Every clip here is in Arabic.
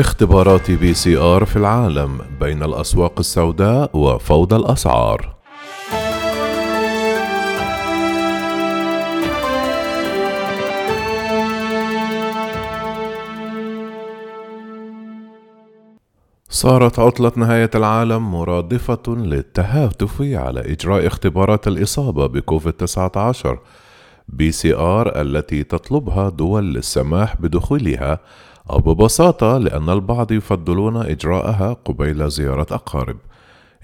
اختبارات بي سي آر في العالم بين الأسواق السوداء وفوضى الأسعار. صارت عطلة نهاية العالم مرادفة للتهافت على إجراء اختبارات الإصابة بكوفيد 19 بي سي آر التي تطلبها دول للسماح بدخولها أو ببساطة لأن البعض يفضلون إجراءها قبيل زيارة أقارب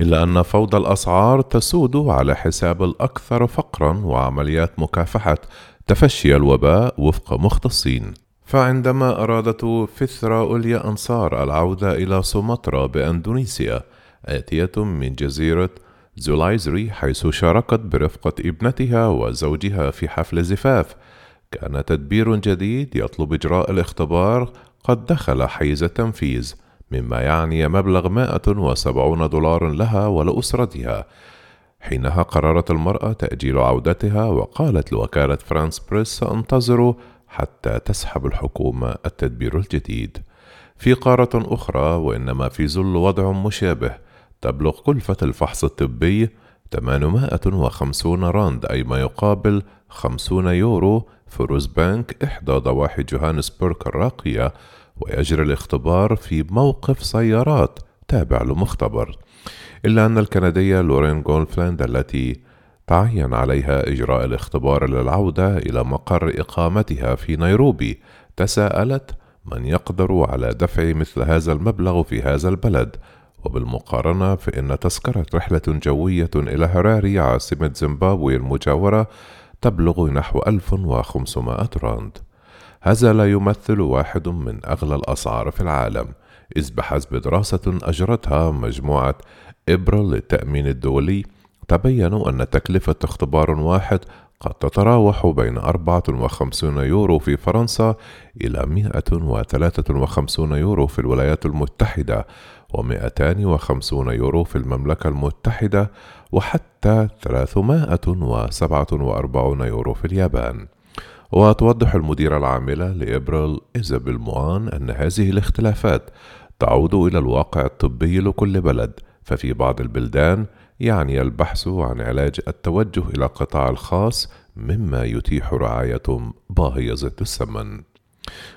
إلا أن فوضى الأسعار تسود على حساب الأكثر فقرًا وعمليات مكافحة تفشي الوباء وفق مختصين. فعندما أرادت فثرة أوليا أنصار العودة إلى سومطرة بأندونيسيا آتية من جزيرة زولايزري حيث شاركت برفقة ابنتها وزوجها في حفل زفاف كان تدبير جديد يطلب إجراء الاختبار قد دخل حيز التنفيذ مما يعني مبلغ 170 دولار لها ولأسرتها. حينها قررت المرأة تأجيل عودتها وقالت لوكالة فرانس بريس سأنتظر حتى تسحب الحكومة التدبير الجديد. في قارة أخرى وإنما في ظل وضع مشابه تبلغ كلفة الفحص الطبي 850 راند أي ما يقابل 50 يورو في روزبانك إحدى ضواحي جوهانسبورغ الراقية ويجري الاختبار في موقف سيارات تابع لمختبر. إلا أن الكندية لورين جولفلاند التي تعين عليها إجراء الاختبار للعودة إلى مقر إقامتها في نيروبي تساءلت من يقدر على دفع مثل هذا المبلغ في هذا البلد؟ وبالمقارنة فإن تذكرة رحلة جوية إلى هراري عاصمة زيمبابوي المجاورة تبلغ نحو 1500 راند. هذا لا يمثل واحد من أغلى الأسعار في العالم إذ بحسب دراسة أجرتها مجموعة إبرل للتأمين الدولي تبين أن تكلفة اختبار واحد قد تتراوح بين 54 يورو في فرنسا إلى 153 يورو في الولايات المتحدة و250 يورو في المملكة المتحدة وحتى 347 يورو في اليابان. وتوضح المديرة العاملة لإبريل إيزابيل موان أن هذه الاختلافات تعود إلى الواقع الطبي لكل بلد ففي بعض البلدان يعني البحث عن علاج التوجه إلى القطاع الخاص مما يتيح رعاية باهظة الثمن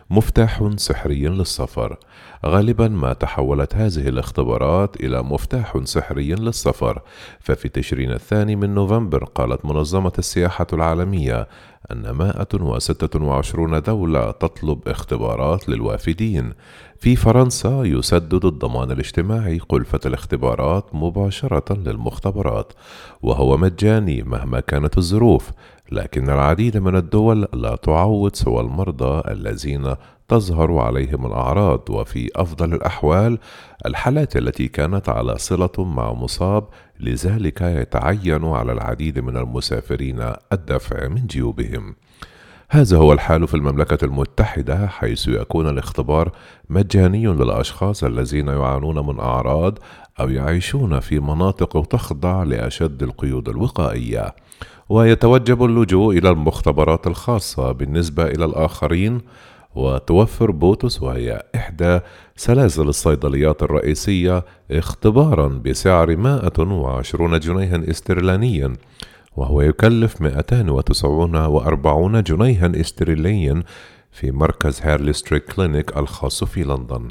مفتاح سحري للسفر. غالبا ما تحولت هذه الاختبارات إلى مفتاح سحري للسفر. ففي تشرين الثاني من نوفمبر قالت منظمة السياحة العالمية أن 126 دولة تطلب اختبارات للوافدين. في فرنسا يسدد الضمان الاجتماعي كلفة الاختبارات مباشرة للمختبرات وهو مجاني مهما كانت الظروف لكن العديد من الدول لا تعوض سوى المرضى الذين تظهر عليهم الأعراض. وفي أفضل الأحوال الحالات التي كانت على صلة مع مصاب لذلك يتعين على العديد من المسافرين الدفع من جيوبهم. هذا هو الحال في المملكة المتحدة حيث يكون الاختبار مجاني للأشخاص الذين يعانون من أعراض أو يعيشون في مناطق تخضع لأشد القيود الوقائية. ويتوجب اللجوء إلى المختبرات الخاصة بالنسبة إلى الآخرين وتوفر Boots وهي إحدى سلاسل الصيدليات الرئيسية اختبارا بسعر 120 جنيها استرلينيا وهو يكلف 249 جنيها استرلينيا في مركز Harley Street Clinic الخاص في لندن.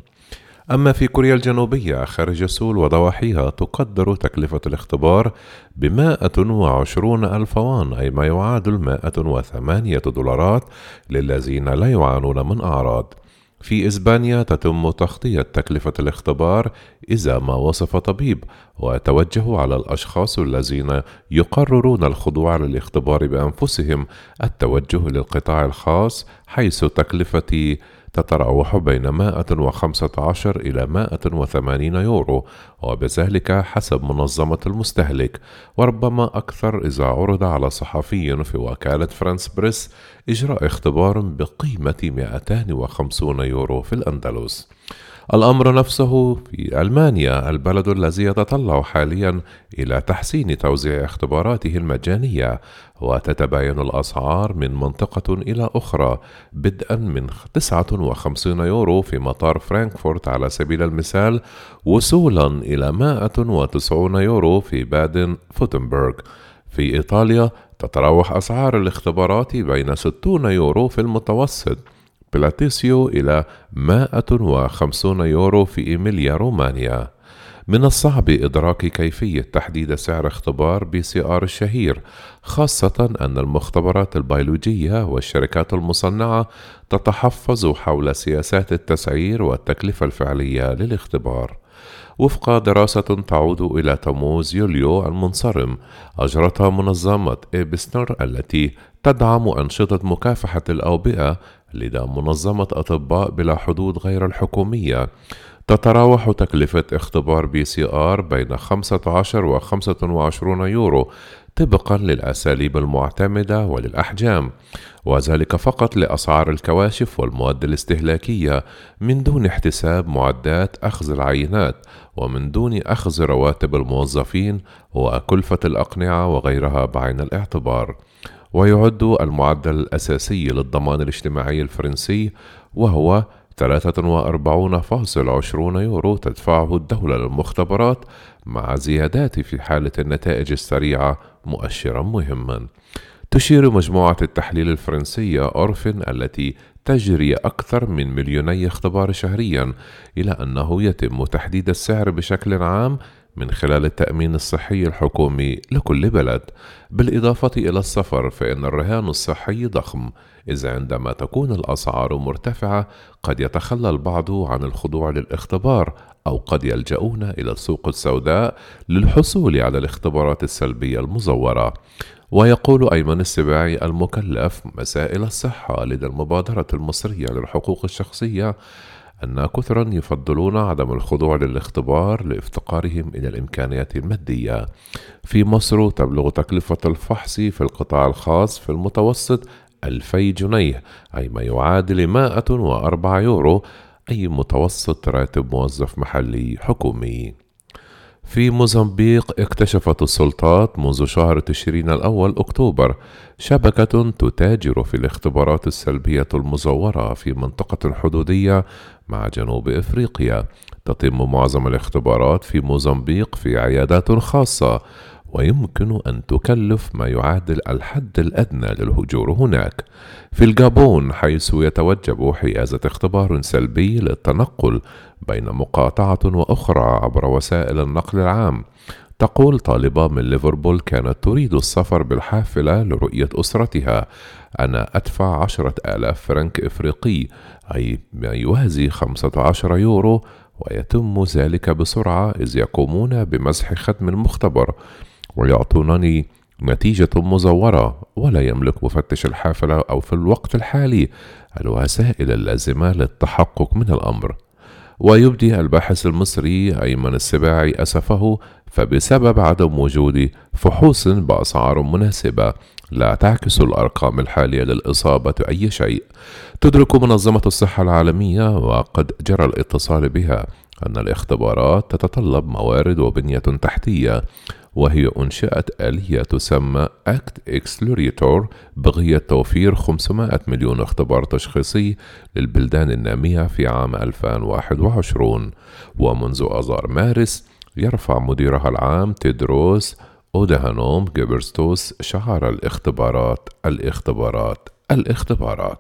أما في كوريا الجنوبية خارج سول وضواحيها تقدر تكلفة الاختبار بمائة وعشرون ألف وان أي ما يعادل مائة وثمانية دولارات للذين لا يعانون من أعراض. في إسبانيا تتم تغطية تكلفة الاختبار إذا ما وصف طبيب ويتوجه على الأشخاص الذين يقررون الخضوع للاختبار بأنفسهم التوجه للقطاع الخاص حيث تكلفة تتراوح بين 115 إلى 180 يورو وبذلك حسب منظمة المستهلك. وربما أكثر إذا عرض على صحفي في وكالة فرانس بريس إجراء اختبار بقيمة 250 يورو في الأندلس. الأمر نفسه في ألمانيا البلد الذي يتطلع حاليا إلى تحسين توزيع اختباراته المجانية وتتباين الأسعار من منطقة إلى أخرى بدءا من 59 يورو في مطار فرانكفورت على سبيل المثال وصولا إلى 190 يورو في بادن فورتمبيرغ في إيطاليا تتراوح أسعار الاختبارات بين 60 يورو في المتوسط. بلاتسيو إلى 150 يورو في إيميليا رومانيا. من الصعب إدراك كيفية تحديد سعر اختبار PCR الشهير خاصة أن المختبرات البيولوجية والشركات المصنعة تتحفظ حول سياسات التسعير والتكلفة الفعلية للاختبار. وفق دراسة تعود إلى تموز يوليو المنصرم أجرتها منظمة Epicentre التي تدعم أنشطة مكافحة الأوبئة لدى منظمة أطباء بلا حدود غير الحكومية. تتراوح تكلفة اختبار PCR بين 15 و 25 يورو طبقا للأساليب المعتمدة وللأحجام وذلك فقط لأسعار الكواشف والمواد الاستهلاكية من دون احتساب معدات أخذ العينات ومن دون أخذ رواتب الموظفين وكلفة الأقنعة وغيرها بعين الاعتبار. ويعد المعدل الأساسي للضمان الاجتماعي الفرنسي وهو 43.20 يورو تدفعه الدولة للمختبرات مع زيادات في حالة النتائج السريعة مؤشرا مهما. تشير مجموعة التحليل الفرنسية أورفن التي تجري أكثر من مليوني اختبار شهريا إلى أنه يتم تحديد السعر بشكل عام من خلال التأمين الصحي الحكومي لكل بلد، بالإضافة إلى السفر فإن الرهان الصحي ضخم، إذ عندما تكون الأسعار مرتفعة قد يتخلى البعض عن الخضوع للاختبار أو قد يلجؤون إلى السوق السوداء للحصول على الاختبارات السلبية المزورة. ويقول أيمن السباعي المكلف مسائل الصحة لدى المبادرة المصرية للحقوق الشخصية أن كثرا يفضلون عدم الخضوع للاختبار لافتقارهم إلى الإمكانيات المادية. في مصر تبلغ تكلفة الفحص في القطاع الخاص في المتوسط ألفي جنيه أي ما يعادل 104 يورو أي متوسط راتب موظف محلي حكومي. في موزمبيق اكتشفت السلطات منذ شهر تشرين الأول أكتوبر شبكة تتاجر في الاختبارات السلبية المزورة في منطقة حدودية مع جنوب إفريقيا. تتم معظم الاختبارات في موزمبيق في عيادات خاصة ويمكن أن تكلف ما يعادل الحد الأدنى للهجور هناك. في الجابون حيث يتوجب حيازة اختبار سلبي للتنقل بين مقاطعة وأخرى عبر وسائل النقل العام. تقول طالبة من ليفربول كانت تريد السفر بالحافلة لرؤية أسرتها أنا أدفع عشرة آلاف فرنك إفريقي أي ما يوازي خمسة عشر يورو ويتم ذلك بسرعة إذ يقومون بمسح ختم المختبر ويعطونني نتيجة مزورة ولا يملك مفتش الحافلة أو في الوقت الحالي الوسائل اللازمة للتحقق من الأمر. ويبدي الباحث المصري أيمن السباعي أسفه فبسبب عدم وجود فحوص بأسعار مناسبة لا تعكس الأرقام الحالية للإصابة أي شيء. تدرك منظمة الصحة العالمية وقد جرى الاتصال بها أن الاختبارات تتطلب موارد وبنية تحتية وهي أنشئت آلية تسمى ACT Accelerator بغية توفير 500 مليون اختبار تشخيصي للبلدان النامية في عام 2021 ومنذ آذار مارس يرفع مديرها العام تيدروس أدهانوم جيبريسوس شعار الاختبارات الاختبارات الاختبارات.